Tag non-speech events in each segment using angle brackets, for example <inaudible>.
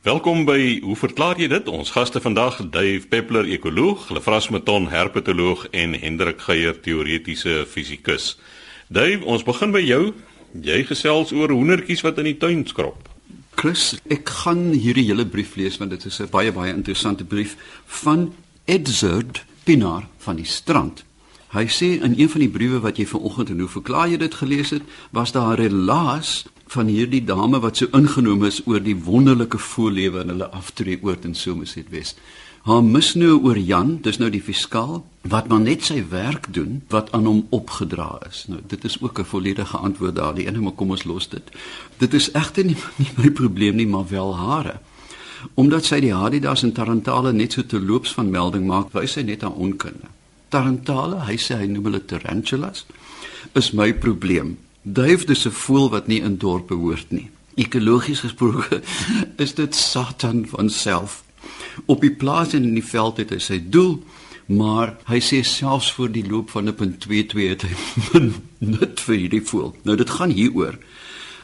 Welkom by Hoe verklaar jy dit? Ons gaste vandag, Dave Peppler, ekoloog, Lefras Meton, herpetoloog en Hendrik Geier, teoretiese fisikus. Dave, ons begin by jou. Jy gesels oor hoendertjies wat in die tuin skrop. Chris, ek gaan hierdie hele brief lees want dit is 'n baie baie interessante brief van Edzard Pinaar van die strand. Hy sê in een van die briewe wat jy vanoggend en hoe verklaar jy dit gelees het, was daar 'n relaas van hierdie dame wat so ingenome is oor die wonderlike voorlewe in hulle aftree oort in Somerset West. Haar misnou oor Jan, dis nou die fiskaal wat maar net sy werk doen wat aan hom opgedra is. Nou dit is ook 'n volledige antwoord daar. Die ene maar kom ons los dit. Dit is egter nie, <laughs> nie my probleem nie, maar wel hare. Omdat sy die Hadidas en Tarantale net so te loops van melding maak, wys sy net haar onkunde. Tarantale, hy sê hy noem hulle tarantulas, is my probleem. Duif dis 'n voël wat nie in dorp behoort nie. Ekologies gesproke <laughs> is dit Satan van self. Op die plaas en in die veld het hy sy doel, maar hy sê selfs voor die loop van 1.22 het hy <laughs> net vir hierdie voël. Nou dit gaan hieroor.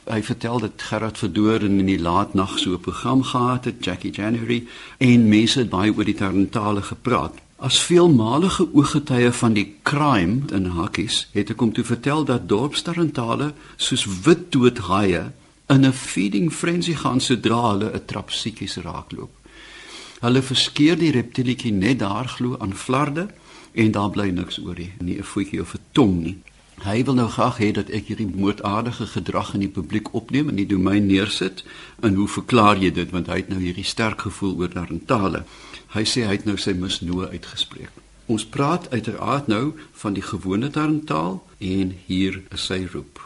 Hy vertel dat Gerard Verdoor in die laat nag so 'n program gehad het, Jackie January, en mense het baie oor die tarantale gepraat. As veelmalige ooggetuie van die crime in hakkies het ek hom toe vertel dat dorpstarentale soos wit doodhaie in 'n feeding frenzy gaan sodra hulle 'n trap siekies raakloop. Hulle verskeer die reptilietjie net daar glo aan flarde en daar bly niks oor nie, nie 'n voetjie of 'n tong nie. Hy wil nou graag hê dat ek hierdie moordaardige gedrag in die publiek opneem en die domein neersit. En hoe verklaar jy dit want hy het nou hierdie sterk gevoel oor tarentale. Hy sê hy het nou sy misnoë uitgespreek. Ons praat uiteraard nou van die gewone taal en hier is sy roep.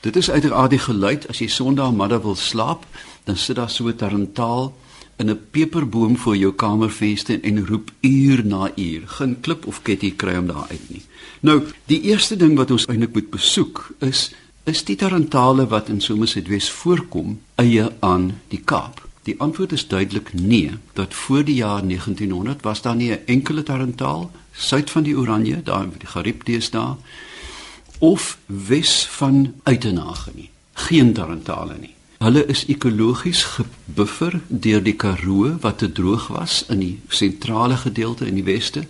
Dit is uiteraard die geluid as jy Sondagmiddag wil slaap, dan sit daar so 'n tarantaal in 'n peperboom voor jou kamervenster en roep uur na uur. Geen klip of ketty kry hom daar uit nie. Nou, die eerste ding wat ons eintlik moet besoek is is die tarantale wat in Somerset West voorkom eie aan die Kaap. Die antwoord is duidelik nee. Dat voor die jaar 1900 was daar nie 'n enkele tarantaal suid van die Oranje, daar in die Charybdis daar of wes van Uitenhage nie. Geen tarantale nie. Hulle is ekologies gebuffer deur die Karoo wat te droog was in die sentrale gedeelte in die weste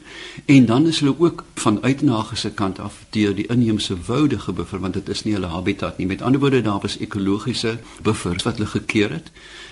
en dan is hulle ook van uitnage se kant af deur die inheemse woude gebuffer want dit is nie hulle habitat nie. Met ander woorde daar was ekologiese buffers wat hulle gekeer het.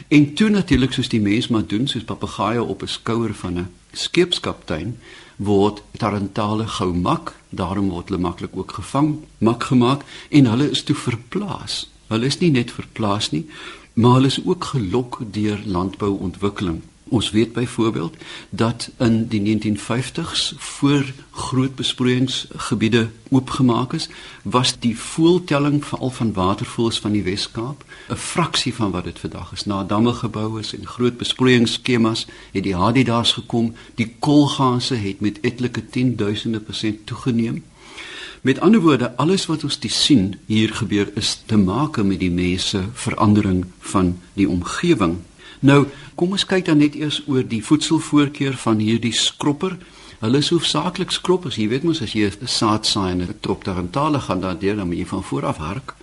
En toe natuurlik soos die mens maar doen soos papegaaie op 'n skouer van 'n skeepskaptein word tarantale gou mak, daarom word hulle maklik ook gevang, mak gemaak en hulle is toe verplaas Hulle is nie net verplaas nie, maar hulle is ook gelok deur landbouontwikkeling. Ons weet byvoorbeeld dat in die 1950s voor groot besproeiingsgebiede oopgemaak is, was die voeltelling veral van watervoëls van die Wes-Kaap 'n fraksie van wat dit vandag is. Na damme gebou is en groot besproeiingsskemas het die hadidaas gekom, die kolgase het met etlike 10000 persent toegeneem. Met ander woorde, alles wat ons sien hier gebeur is te maak met die mense verandering van die omgewing. Nou, kom ons kyk dan net eers oor die voedselvoorkeur van hierdie skropper. Hulle is hoofsaaklik skroppers. Jy weet mos as jy 'n saad saai en 'n trop tarantale gaan daar deur dan moet jy van voor af hark.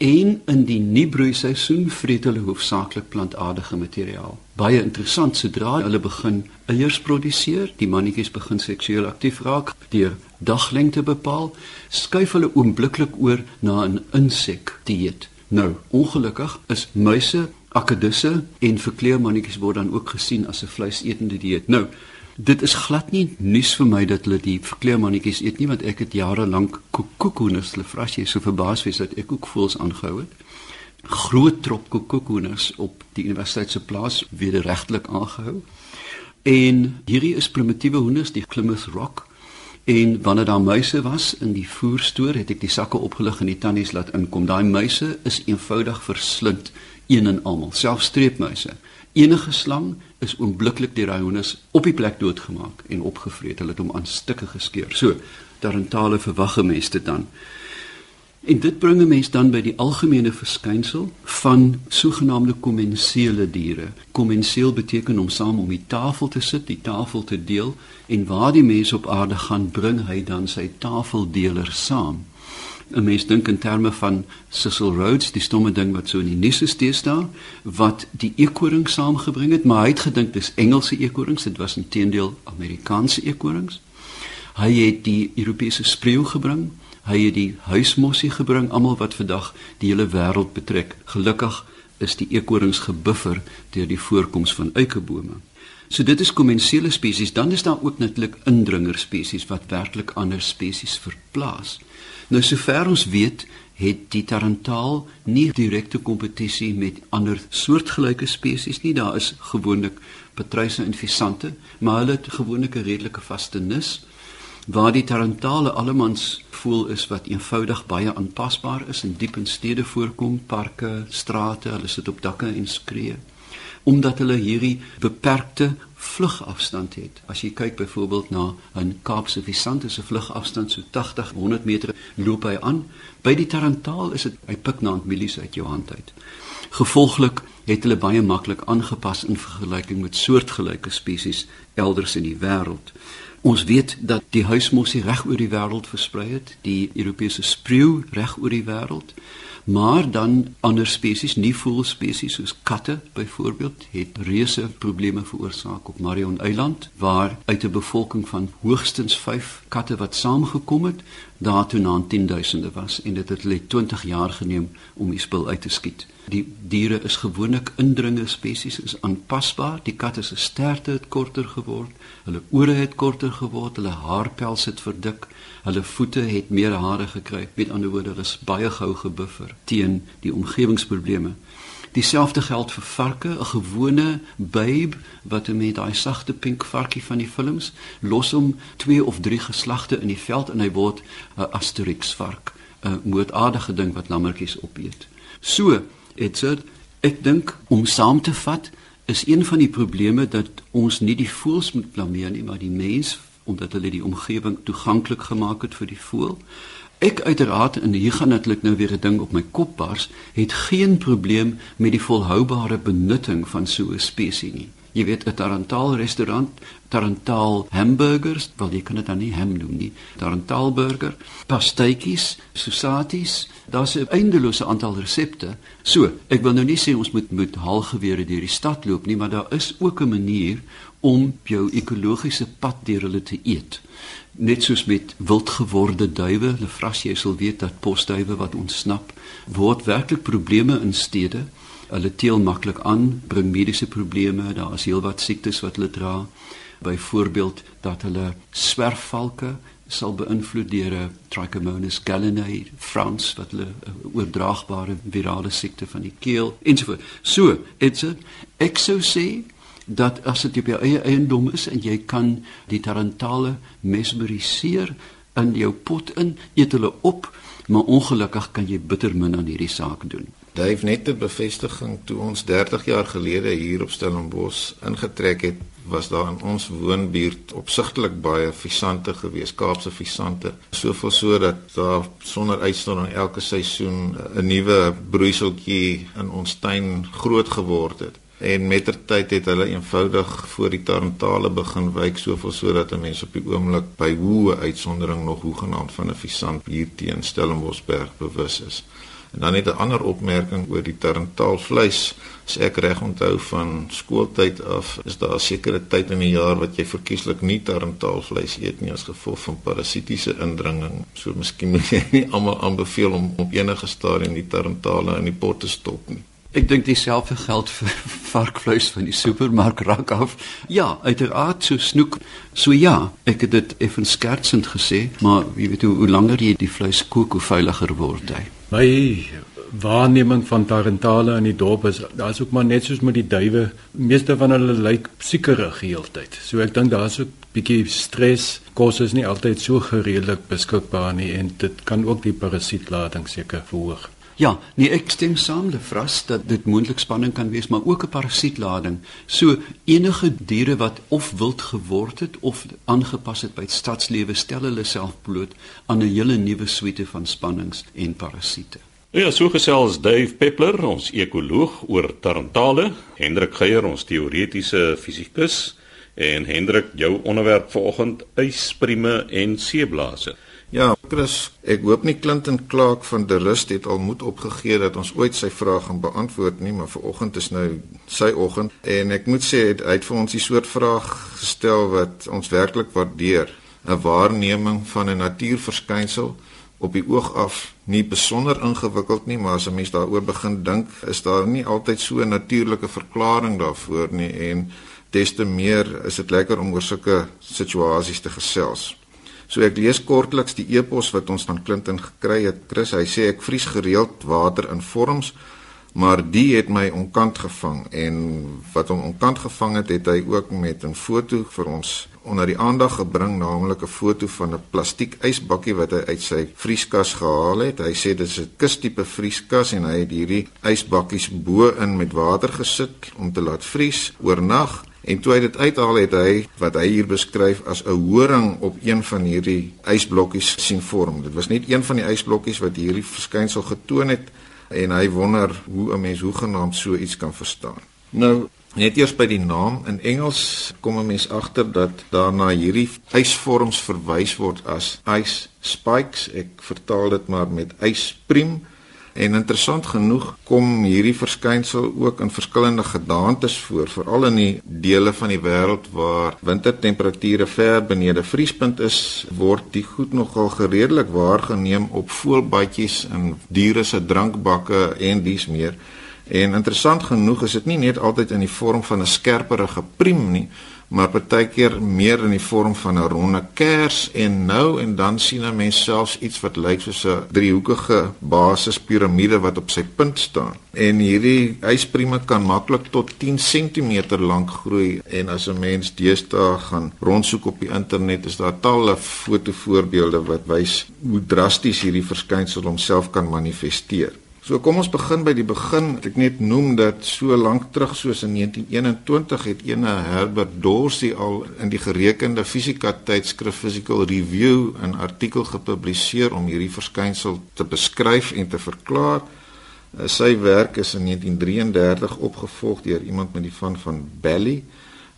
En in die nuutbroeiseisoen vreet hulle hoofsaaklik plantaardige materiaal. Baie interessant, sodra hulle begin eiers produseer, die mannetjies begin seksueel aktief raak, deur daglengte bepaal, skuif hulle oombliklik oor na 'n insekdieet. Nou, ongelukkig is muise, akedisse en verkleermannetjies word dan ook gesien as 'n vleisetende dieet. Nou, Dit is glad nie nuus vir my dat hulle die verkleermannetjies eet nie want ek het jare lank koekoekoeners hulle vras jy so verbaas wees dat ek ook voels aangehou het. Groot trop koekoekoeners op die universiteit se plaas wederregtelik aangehou. En hierdie is primitiewe hoenders die Plymouth Rock en wanneer daar muise was in die voerstoor het ek die sakke opgelig en die tannies laat inkom. Daai muise is eenvoudig verslind een en almal, selfs streepmuise. Enige slang is oombliklik deur daai hondes op die plek doodgemaak en opgevreet. Hulle het hom aan stukke geskeur. So, tarantale verwagge mense dan. En dit bring 'n mens dan by die algemene verskynsel van sogenaamde kommensiele diere. Kommenseel beteken om saam om die tafel te sit, die tafel te deel en waar die mens op aarde gaan, bring hy dan sy tafeldeler saam. 'n Mens dink in terme van Cecil Rhodes, die stomme ding wat so in die nuus steeds daar, wat die eekoring saamgebring het, maar hy het gedink dis Engelse eekorings, dit was intedeel Amerikaanse eekorings. Hy het die Europese spreeu gebring hy het die huismossie gebring almal wat vandag die hele wêreld betrek. Gelukkig is die eekorings gebuffer deur die voorkoms van eikebome. So dit is kommensiele spesies, dan is daar ook natuurlik indringer spesies wat werklik ander spesies verplaas. Nou sover ons weet, het die tarantaal nie direkte kompetisie met ander soortgelyke spesies nie. Daar is gewoonlik patryse en visante, maar hulle het gewoonlik 'n redelike vaste nis waar die tarantale allemans voel is wat eenvoudig baie aanpasbaar is en diep in stede voorkom, parke, strate, hulle sit op dakke en skree omdat hulle hierdie beperkte vlugafstand het. As jy kyk byvoorbeeld na 'n Kaapse visant se vlugafstand so 80 100 meter loop hy aan. By die tarantaal is dit hy pik na 'n milies uit jou hand uit. Gevolglik het hulle baie maklik aangepas in vergelyking met soortgelyke spesies elders in die wêreld. Ons weet dat die huismossie reg oor die wêreld versprei het, die Europese spreeu reg oor die wêreld. Maar dan ander spesies, nie voëlspesies soos katte byvoorbeeld, het reuse probleme veroorsaak op Marion Eiland waar uit 'n bevolking van hoogstens 5 katte wat saamgekom het, daar toe na 10000de was en dit het hulle 20 jaar geneem om die spul uit te skiet. Die diere is gewoonlik indringer spesies, is aanpasbaar. Die katte se sterte het korter geword, hulle ore het korter geword, hulle haarpels het verdik, hulle voete het meer hare gekry. Met ander woorde, hulle is baie gou gebuffer teen die omgewingsprobleme. Dieselfde geld vir varke, 'n gewone babe wat met daai sagte pink varkie van die films los hom 2 of 3 geslagte in die veld en hy word 'n Asterix vark, 'n moordaardige ding wat lammetjies opeet. So, Edzard, ek dink om saam te vat is een van die probleme dat ons nie die voëls moet blameer nie, maar die mens omdat hulle die omgewing toeganklik gemaak het vir die voël. Ek uiteraard en hier gaan natuurlik nou weer 'n ding op my kop bars, het geen probleem met die volhoubare benutting van so 'n spesies nie. Jy weet 'n Tarantaal restaurant, Tarantaal hamburgers, wel jy kan dit dan nie ham noem nie. Tarantaal burger, pastytjies, susaties, daar's 'n eindelose aantal resepte. So, ek wil nou nie sê ons moet met haalgewere deur die stad loop nie, maar daar is ook 'n manier om jou ekologiese pad deur hulle te eet. Net soos met wildgeworde duwe, hulle vras jy sal weet dat posduwe wat ontsnap, word werklik probleme in stede hulle teel maklik aan, bring mediese probleme, daar is heelwat siektes wat hulle dra. Byvoorbeeld dat hulle swerfvalke sal beïnvloed deur 'n Trichomonas gallinae frans wat hulle oordraagbare virale siekte van die keel ensovoorts. So, it's a sê dat as dit op jou eie eiendom is en jy kan die tarantale mesmeriseer in jou pot in, eet hulle op, maar ongelukkig kan jy bitter min aan hierdie saak doen. Dave net 'n bevestiging toe ons 30 jaar gelede hier op Stellenbosch ingetrek het, was daar in ons woonbuurt opsigtelik baie visante gewees, Kaapse visante. Soveel so dat daar sonder uitsondering elke seisoen 'n nuwe broeiseltjie in ons tuin groot geword het. En mettertyd het hulle eenvoudig voor die tarantale begin wyk soveel sodat mense op die oomblik by hoe uitsondering nog hoegenaamd van 'n visant hier teen Stellenboschberg bewus is. En dan net 'n ander opmerking oor die tarantaalvleis. As ek reg onthou van skooltyd af, is daar 'n sekere tyd in die jaar wat jy verkieslik nie tarantaalvleis eet nie as gevolg van parasitiese indringing. So miskien moet jy nie almal aanbeveel om op enige stadium die tarantale in die pot te stop nie. Ek dink dieselfde geld <laughs> vir varkvleis van die supermark rak af. Ja, uiteraard so snoek. So ja, ek het dit effens skertsend gesê, maar jy weet hoe, hoe langer jy die vleis kook, hoe veiliger word hy. My waarneming van tarentale in die dorp is daar's ook maar net soos met die duwe, meeste van hulle lyk siekerig heeltyd. So ek dink daar's ook bietjie stres. Kos is nie altyd so gereedelik beskikbaar nie en dit kan ook die parasietlading seker verhoog. Ja, nee, ek stem saam Lefras dat dit moontlik spanning kan wees, maar ook 'n parasietlading. So enige diere wat of wild geword het of aangepas het by stadslewe stel hulle self bloot aan 'n hele nuwe suite van spannings en parasiete. Ja, so gesels Dave Peppler, ons ekoloog oor tarantale, Hendrik Geier, ons teoretiese fisikus en Hendrik, jou onderwerp vanoggend ysprime en seeblase. Ja, Chris, ek hoop nie Clinton Clark van der Rust het al moed opgegee dat ons ooit sy vrae gaan beantwoord nie, maar vanoggend is nou sy oggend. En ek moet sê hy het vir ons die soort vraag gestel wat ons werklik waardeer, 'n waarneming van 'n natuurverskynsel op die oog af nie besonder ingewikkeld nie, maar as 'n mens daaroor begin dink, is daar nie altyd so 'n natuurlike verklaring daarvoor nie. En des te meer is dit lekker om oor sulke situasies te gesels. So ek lees kortliks die e-pos wat ons van Clinton gekry het. Chris, hy sê ek vries gereeld water in vorms, maar die het my onkant gevang en wat hom onkant gevang het, het hy ook met 'n foto vir ons onder die aandag gebring, naamlik 'n foto van 'n plastiek ysbakkie wat hy uit sy vrieskas gehaal het. Hy sê dit is 'n kustipe vrieskas en hy het hierdie ysbakkies bo-in met water gesit om te laat vries oornag En toe hy dit uithaal het hy wat hy hier beskryf as 'n horing op een van hierdie ysblokkies sien vorm. Dit was net een van die ysblokkies wat hierdie verskynsel getoon het en hy wonder hoe 'n mens hoegenaamd so iets kan verstaan. Nou net eers by die naam in Engels kom 'n mens agter dat daarna hierdie ysvorms verwys word as ice spikes. Ek vertaal dit maar met yspriem En interessant genoeg kom hierdie verskynsel ook in verskillende gedaantes voor, veral in die dele van die wêreld waar wintertemperature ver benede vriespunt is, word die goed nogal gereedelik waargeneem op voelbadjies en diere se drankbakke en dies meer. En interessant genoeg is dit nie net altyd in die vorm van 'n skerperige priem nie, maar partykeer meer in die vorm van 'n ronde kers en nou en dan sien 'n mens selfs iets wat lyk soos 'n driehoekige basispiramide wat op sy punt staan. En hierdie ysprieme kan maklik tot 10 cm lank groei en as 'n mens deesdae gaan rondsoek op die internet is daar talle fotovoorbeelde wat wys hoe drasties hierdie verskynsel homself kan manifesteer. So kom ons begin by die begin. Ek net noem dat so lank terug soos in 1921 het ene Herbert Dorsey al in die gerekende fisika tydskrif Physical Review 'n artikel gepubliseer om hierdie verskynsel te beskryf en te verklaar. Eh, sy werk is in 1933 opgevolg deur iemand met die van van Bally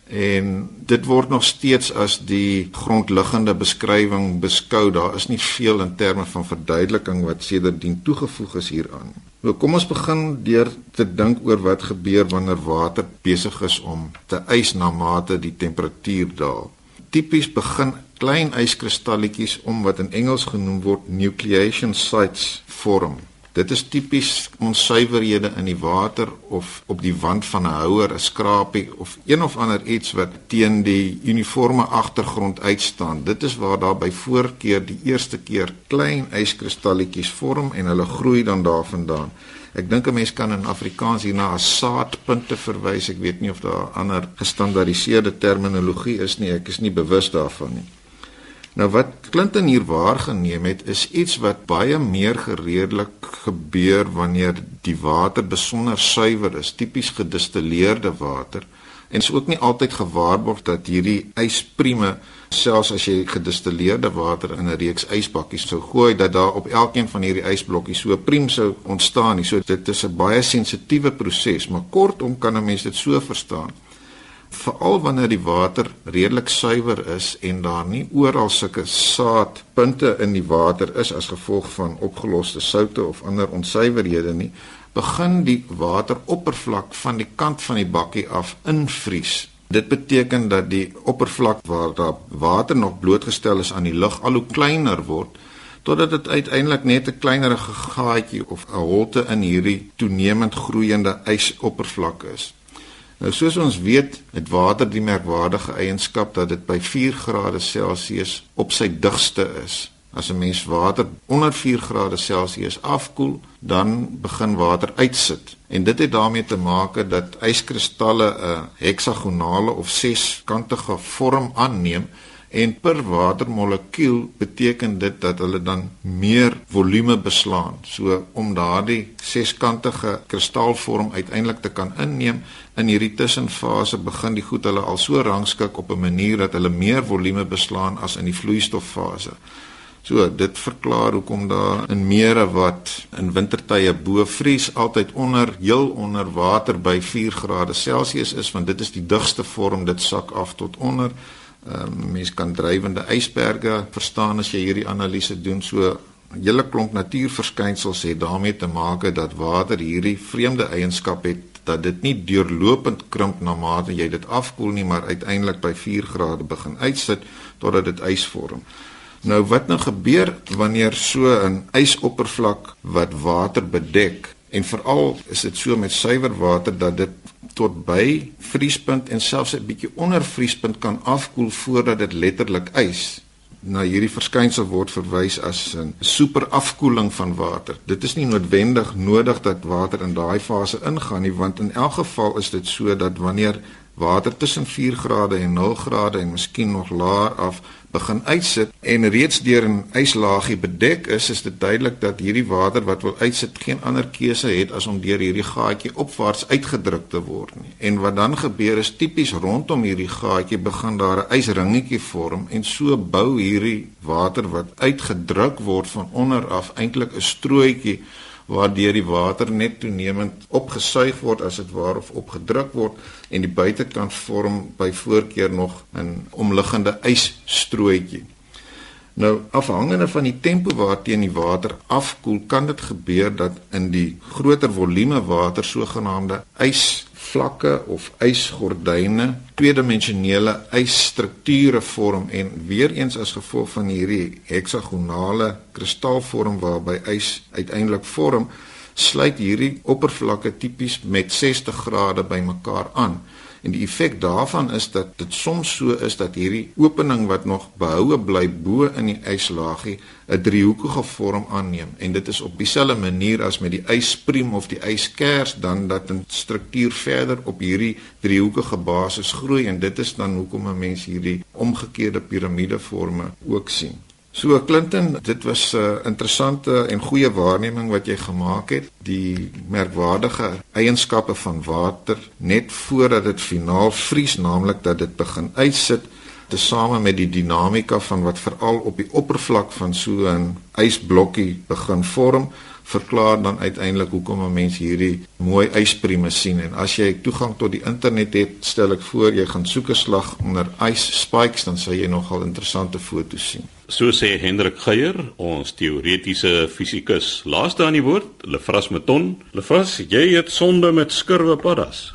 en dit word nog steeds as die grondliggende beskrywing beskou. Daar is nie veel in terme van verduideliking wat sedertdien toegevoeg is hieraan. Nou kom ons begin deur te dink oor wat gebeur wanneer water besig is om te ys na mate die temperatuur daal. Tipies begin klein yskristalletjies om wat in Engels genoem word nucleation sites vorm. Dit is tipies onsuiverhede in die water of op die wand van 'n houer, 'n skrapie of een of ander iets wat teen die uniforme agtergrond uitstaan. Dit is waar daar by voorkeur die eerste keer klein yskristalletjies vorm en hulle groei dan daarvandaan. Ek dink 'n mens kan in Afrikaans hierna as saadpunte verwys. Ek weet nie of daar ander gestandaardiseerde terminologie is nie. Ek is nie bewus daarvan nie. Nou wat Clinton hier waargeneem het is iets wat baie meer gereedelik gebeur wanneer die water besonder suiwer is, tipies gedistilleerde water. En is ook nie altyd gewaarborg dat hierdie ysprime selfs as jy gedistilleerde water in 'n reeks ysbakkies sou gooi dat daar op elkeen van hierdie ysblokkies so 'n priem sou ontstaan nie. So dit is 'n baie sensitiewe proses, maar kortom kan 'n mens dit so verstaan veral wanneer die water redelik suiwer is en daar nie oral sulke saadpunte in die water is as gevolg van opgeloste soutte of ander onsuiverhede nie, begin die wateroppervlak van die kant van die bakkie af invries. Dit beteken dat die oppervlak waar daar water nog blootgestel is aan die lug al hoe kleiner word totdat dit uiteindelik net 'n kleinerige gaatjie of 'n holte in hierdie toenemend groeiende ysoppervlak is. Nou soos ons weet, het water die merkwaardige eienskap dat dit by 4 grade Celsius op sy digste is. As 'n mens water onder 4 grade Celsius afkoel, dan begin water uitsit. En dit het daarmee te maak dat yskristalle 'n heksagonale of seskantige vorm aanneem En per watermolekuul beteken dit dat hulle dan meer volume beslaan. So om daardie seskantige kristalvorm uiteindelik te kan inneem in hierdie tussenfase begin die goed hulle al so rangskik op 'n manier dat hulle meer volume beslaan as in die vloeistofase. So dit verklaar hoekom daar in mere wat in wintertye bo vries altyd onder heel onder water by 4 grade Celsius is want dit is die digste vorm dit sak af tot onder Um, mens kan drywende ysberge verstaan as jy hierdie analise doen. So 'n hele klomp natuurverskynsels het daarmee te maak dat water hierdie vreemde eienskap het dat dit nie deurlopend krimp na mate jy dit afkoel nie, maar uiteindelik by 4 grade begin uitsit totdat dit ys vorm. Nou wat nou gebeur wanneer so 'n ysoppervlak wat water bedek en veral is dit so met suiwer water dat dit tot by vriespunt en selfs 'n bietjie onder vriespunt kan afkoel voordat dit letterlik ys. Na hierdie verskynsel word verwys as 'n superafkoeling van water. Dit is nie noodwendig nodig dat water in daai fase ingaan nie, want in elk geval is dit so dat wanneer water tussen 4 grade en 0 grade en miskien nog laer af begin uitsit en reeds deur 'n yslaagie bedek is, is dit duidelik dat hierdie water wat wil uitsit geen ander keuse het as om deur hierdie gaatjie opwaarts uitgedruk te word nie. En wat dan gebeur is tipies rondom hierdie gaatjie begin daar 'n ysringetjie vorm en so bou hierdie water wat uitgedruk word van onder af eintlik 'n strooitjie waardeur die water net toenemend opgesuig word as dit waar of opgedruk word en die buitekant vorm by voorkeur nog 'n omliggende ysstrooitjie. Nou afhangende van die tempo waarteen die water afkoel, kan dit gebeur dat in die groter volume water sogenaamde ys vlakke of ysgordyne tweedimensionele ysstrukture vorm en weer eens as gevolg van hierdie heksagonale kristalvorm waarby ys uiteindelik vorm sluit hierdie oppervlakke tipies met 60 grade bymekaar aan En die effek daarvan is dat dit soms so is dat hierdie opening wat nog behoue bly bo in die yslaagie 'n driehoekige vorm aanneem en dit is op dieselfde manier as met die yspriem of die yskers dan dat 'n struktuur verder op hierdie driehoekige basis groei en dit is dan hoekom 'n mens hierdie omgekeerde piramidevorme ook sien. So Clinton, dit was 'n uh, interessante en goeie waarneming wat jy gemaak het. Die merkwaardige eienskappe van water net voordat dit finaal vries, naamlik dat dit begin uitsit, tesame met die dinamika van wat veral op die oppervlak van so 'n ysblokkie begin vorm, verklaar dan uiteindelik hoekom 'n mens hierdie mooi ysprieme sien. En as jy toegang tot die internet het, stel ek voor jy gaan soek 'n slag onder ice spikes, dan sal jy nogal interessante foto's sien. So sê Hendrik Geier, ons teoretiese fisikus. Laaste aan die woord, Lefras Meton. Lefras, jy het sonde met skurwe paddas.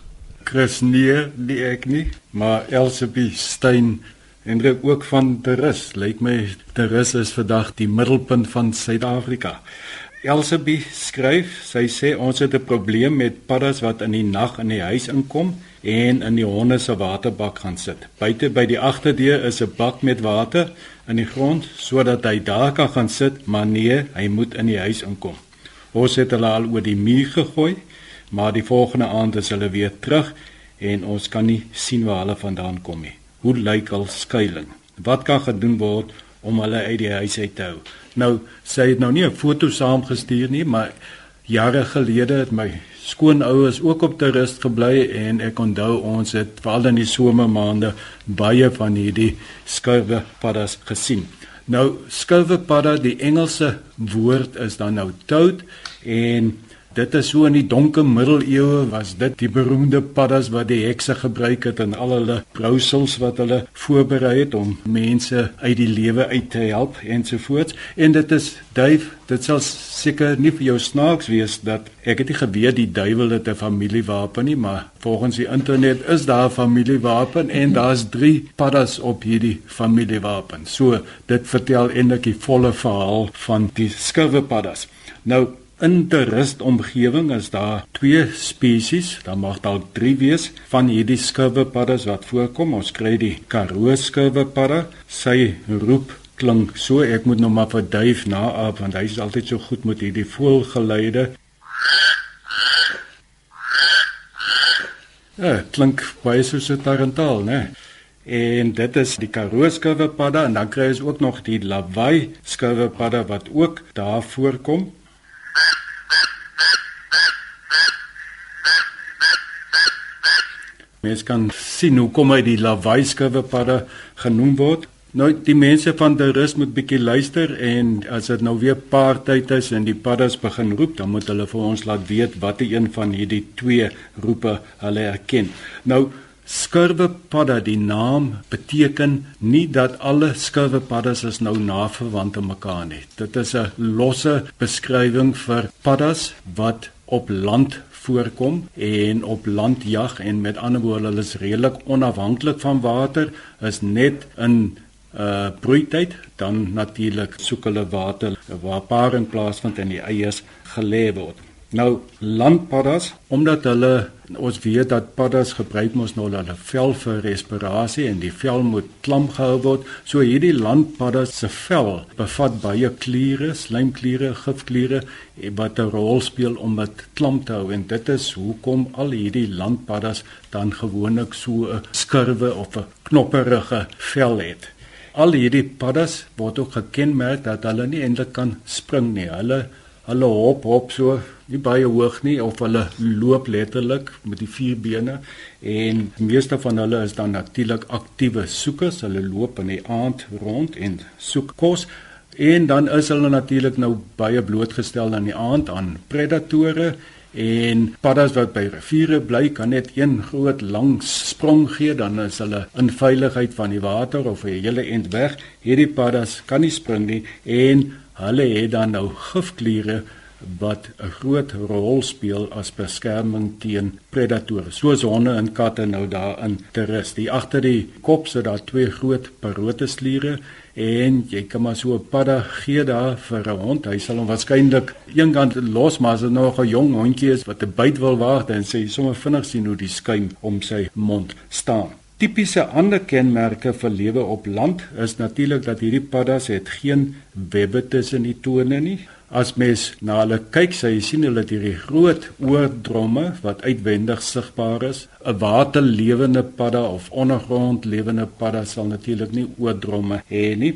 Chris nee, nie ek nie, maar Elsabie Stein Hendrik ook van Terus. Lyk my Terus is vandag die middelpunt van Suid-Afrika. Elsabie skryf, sy sê ons het 'n probleem met paddas wat in die nag in die huis inkom en in die honde se waterbak gaan sit. Buite by die agterdeur is 'n bak met water in die grond sodat hy daar kan gaan sit, maar nee, hy moet in die huis inkom. Ons het hulle al oor die muur gegooi, maar die volgende aand is hulle weer terug en ons kan nie sien waar hulle vandaan kom nie. Hoe lyk al skuilings? Wat kan gedoen word om hulle uit die huis uit te hou? Nou, sy het nou nie 'n foto saamgestuur nie, maar jare gelede het my skoonouers ook op toerus gebly en ek onthou ons het veral in die somermaande baie van hierdie skurwe paddas gesien. Nou skurwe padda, die Engelse woord is dan nou toad en Dit is so in die donker middeleeue was dit die beroemde paddas wat die hekse gebruik het in al hulle brousels wat hulle voorberei het om mense uit die lewe uit te help ensovoorts. En dit is duif dit sal seker nie vir jou snaaks wees dat ek het nie geweet die duiwel het 'n familiewapen nie maar volgens die internet is daar 'n familiewapen en daar's 3 paddas op hierdie familiewapen so dit vertel eintlik die volle verhaal van die skurwe paddas. Nou In die rustomgewing is daar twee spesies, daar mag dalk drie wees van hierdie skurwepaddas wat voorkom. Ons kry die Karoo skurwepadda. Sy roep klink so, ek moet nou maar vir duif naap want hy is altyd so goed met hierdie voelgeluide. Ja, klink baie soos 'n tarantaal, né? en dit is die Karoo skouwerpadda en dan kry jy ook nog die Lawaai skouwerpadda wat ook daar voorkom. Mens kan sien hoe kom hy die Lawaai skouwerpadda genoem word. Nou die mense van die rus moet bietjie luister en as dit nou weer paar tyd is en die paddas begin roep, dan moet hulle vir ons laat weet watter een van hierdie twee roepe hulle erken. Nou skurwepadda, die naam beteken nie dat alle skurwepaddas is nou naverwant aan mekaar nie. Dit is 'n losse beskrywing vir paddas wat op land voorkom en op land jag en met ander woorde hulle is redelik onafhanklik van water is net in uh broeityd dan natuurlik soek hulle water waar paring plaasvind en die eiers gelê word. Nou landpaddas omdat hulle ons weet dat paddas gebruik mos nou hulle vel vir respirasie en die vel moet klam gehou word. So hierdie landpaddas se vel bevat baie kliere, slijmkliere, gifkliere wat 'n rol speel om dit klam te hou en dit is hoekom al hierdie landpaddas dan gewoonlik so 'n skurwe of 'n knopperige vel het al hierdie paddas word ook gekenmerk dat hulle nie eintlik kan spring nie. Hulle hulle hop hop so nie baie hoog nie of hulle loop letterlik met die vier bene en die meeste van hulle is dan natuurlik aktiewe soekers. Hulle loop in die aand rond en soek kos en dan is hulle natuurlik nou baie blootgestel aan die aand aan predatore En paddas wat by riviere bly kan net een groot lang sprong gee dan is hulle in veiligheid van die water of 'n hele end weg. Hierdie paddas kan nie spring nie en hulle het dan nou gifkliere wat 'n groot rol speel as beskerming teen predatore. Soos honde en katte nou daarin te rus. Die agter die kop sit daar twee groot parotesliere en jy kan maar so 'n padda gee daar vir 'n hond. Hy sal hom waarskynlik eenkant los, maar as dit nog 'n jong hondjie is wat 'n byt wil waag, dan sê jy sommer vinnig sien hoe die skuim om sy mond staan. Tipiese ander kenmerke vir lewe op land is natuurlik dat hierdie paddas het geen webbe tussen die tone nie. As mens na hulle kyk, sê jy sien hulle het hierdie groot oordromme wat uitwendig sigbaar is. 'n Waterlewende padda of ondergrond lewende padda sal natuurlik nie oordromme hê nie.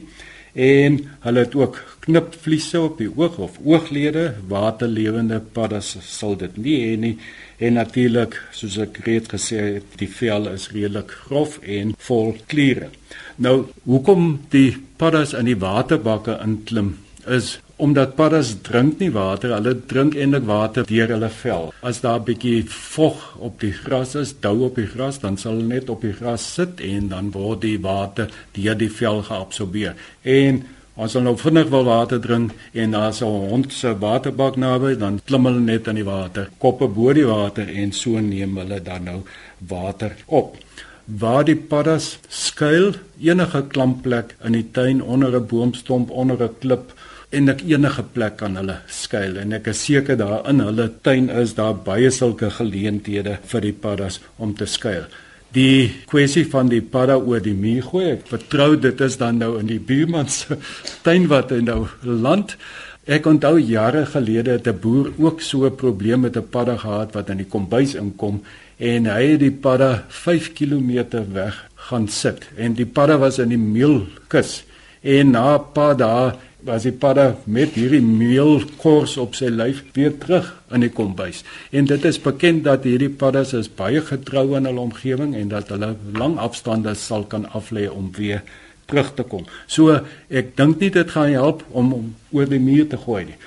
En hulle het ook knipvliese op die oog of ooglede. Waterlewende paddas sal dit nie hê nie. En natuurlik, soos ek reeds gesê het, die vel is redelik grof en vol kliere. Nou, hoekom die paddas in die waterbakke inklim is omdat paddas drink nie water, hulle drink eintlik water deur hulle vel. As daar 'n bietjie vog op die gras is, dou op die gras, dan sal hulle net op die gras sit en dan word die water deur die vel geabsorbeer. En as hulle nou vinnig wil water drink en daar is 'n hond se waterbak naby, dan klim hulle net in die water, koppe bo die water en so neem hulle dan nou water op waar die paddas skuil enige klampplek in die tuin onder 'n boomstomp onder 'n klip en ek enige plek kan hulle skuil en ek is seker daar in hulle tuin is daar baie sulke geleenthede vir die paddas om te skuil. Die kwessie van die padda oor die muur gooi, ek vertrou dit is dan nou in die buurman se <laughs> tuin wat hy nou land. Ek onthou jare gelede het 'n boer ook so 'n probleem met 'n padda gehad wat in die kombuis inkom en hy het die padda 5 km weg gaan sit en die padda was in die meelkus en na 'n paar dae was die padda met hierdie meelkors op sy lyf weer terug in die kombuis. En dit is bekend dat hierdie paddas is baie getrou aan hulle omgewing en dat hulle lang afstande sal kan aflê om weer terug te kom. So ek dink nie dit gaan help om, om oor die muur te gooi nie.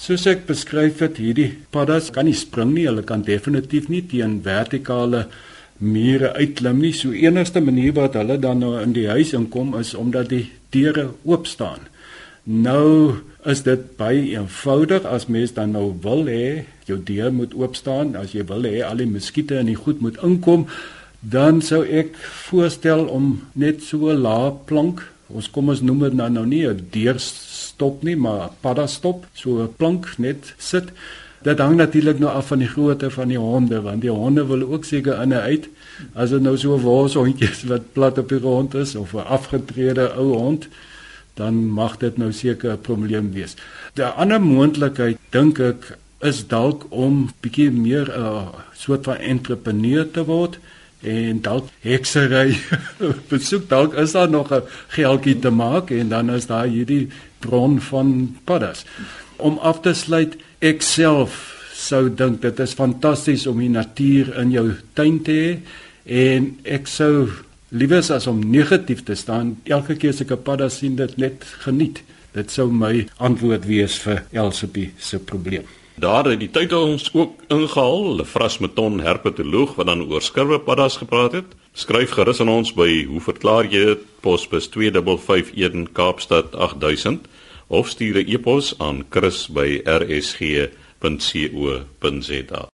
Soos ek beskryf het, hierdie paddas kan nie spring nie, hulle kan definitief nie teen vertikale mure uitklim nie. So enigste manier wat hulle dan nou in die huis inkom is omdat die deure oop staan. Nou is dit baie eenvoudig as mens dan nou wil hê jou deur moet oop staan, as jy wil hê al die muskiete in die goed moet inkom, dan sou ek voorstel om net so 'n lae plank, ons kom ons noem dit nou, nou nie 'n deurstop nie, maar 'n paddastop, so 'n plank net sit. Dit hang natuurlik nou af van die grootte van die honde, want die honde wil ook seker in en uit. As dit nou so 'n worshondjie is wat plat op die grond is of 'n afgetrede ou hond, dan mag dit nou seker 'n probleem wees. 'n Ander moontlikheid dink ek is dalk om bietjie meer 'n uh, soort van entrepreneur te word en dalk heksery <laughs> besoek dalk is daar nog 'n geldjie te maak en dan is daar hierdie bron van paddas. Om af te sluit, ek self sou dink dit is fantasties om die natuur in jou tuin te hê en ek sou liewer as om negatief te staan elke keer as ek 'n padda sien dit net geniet. Dit sou my antwoord wees vir Elsabie se probleem. Daar het die tyd ons ook ingehaal, Lefras Meton herpetoloog wat dan oor skurwepaddas gepraat het. Skryf gerus aan ons by hoe verklaar jy posbus 2551 Kaapstad 8000 of stuur 'n e-pos aan chris@rsg.co.za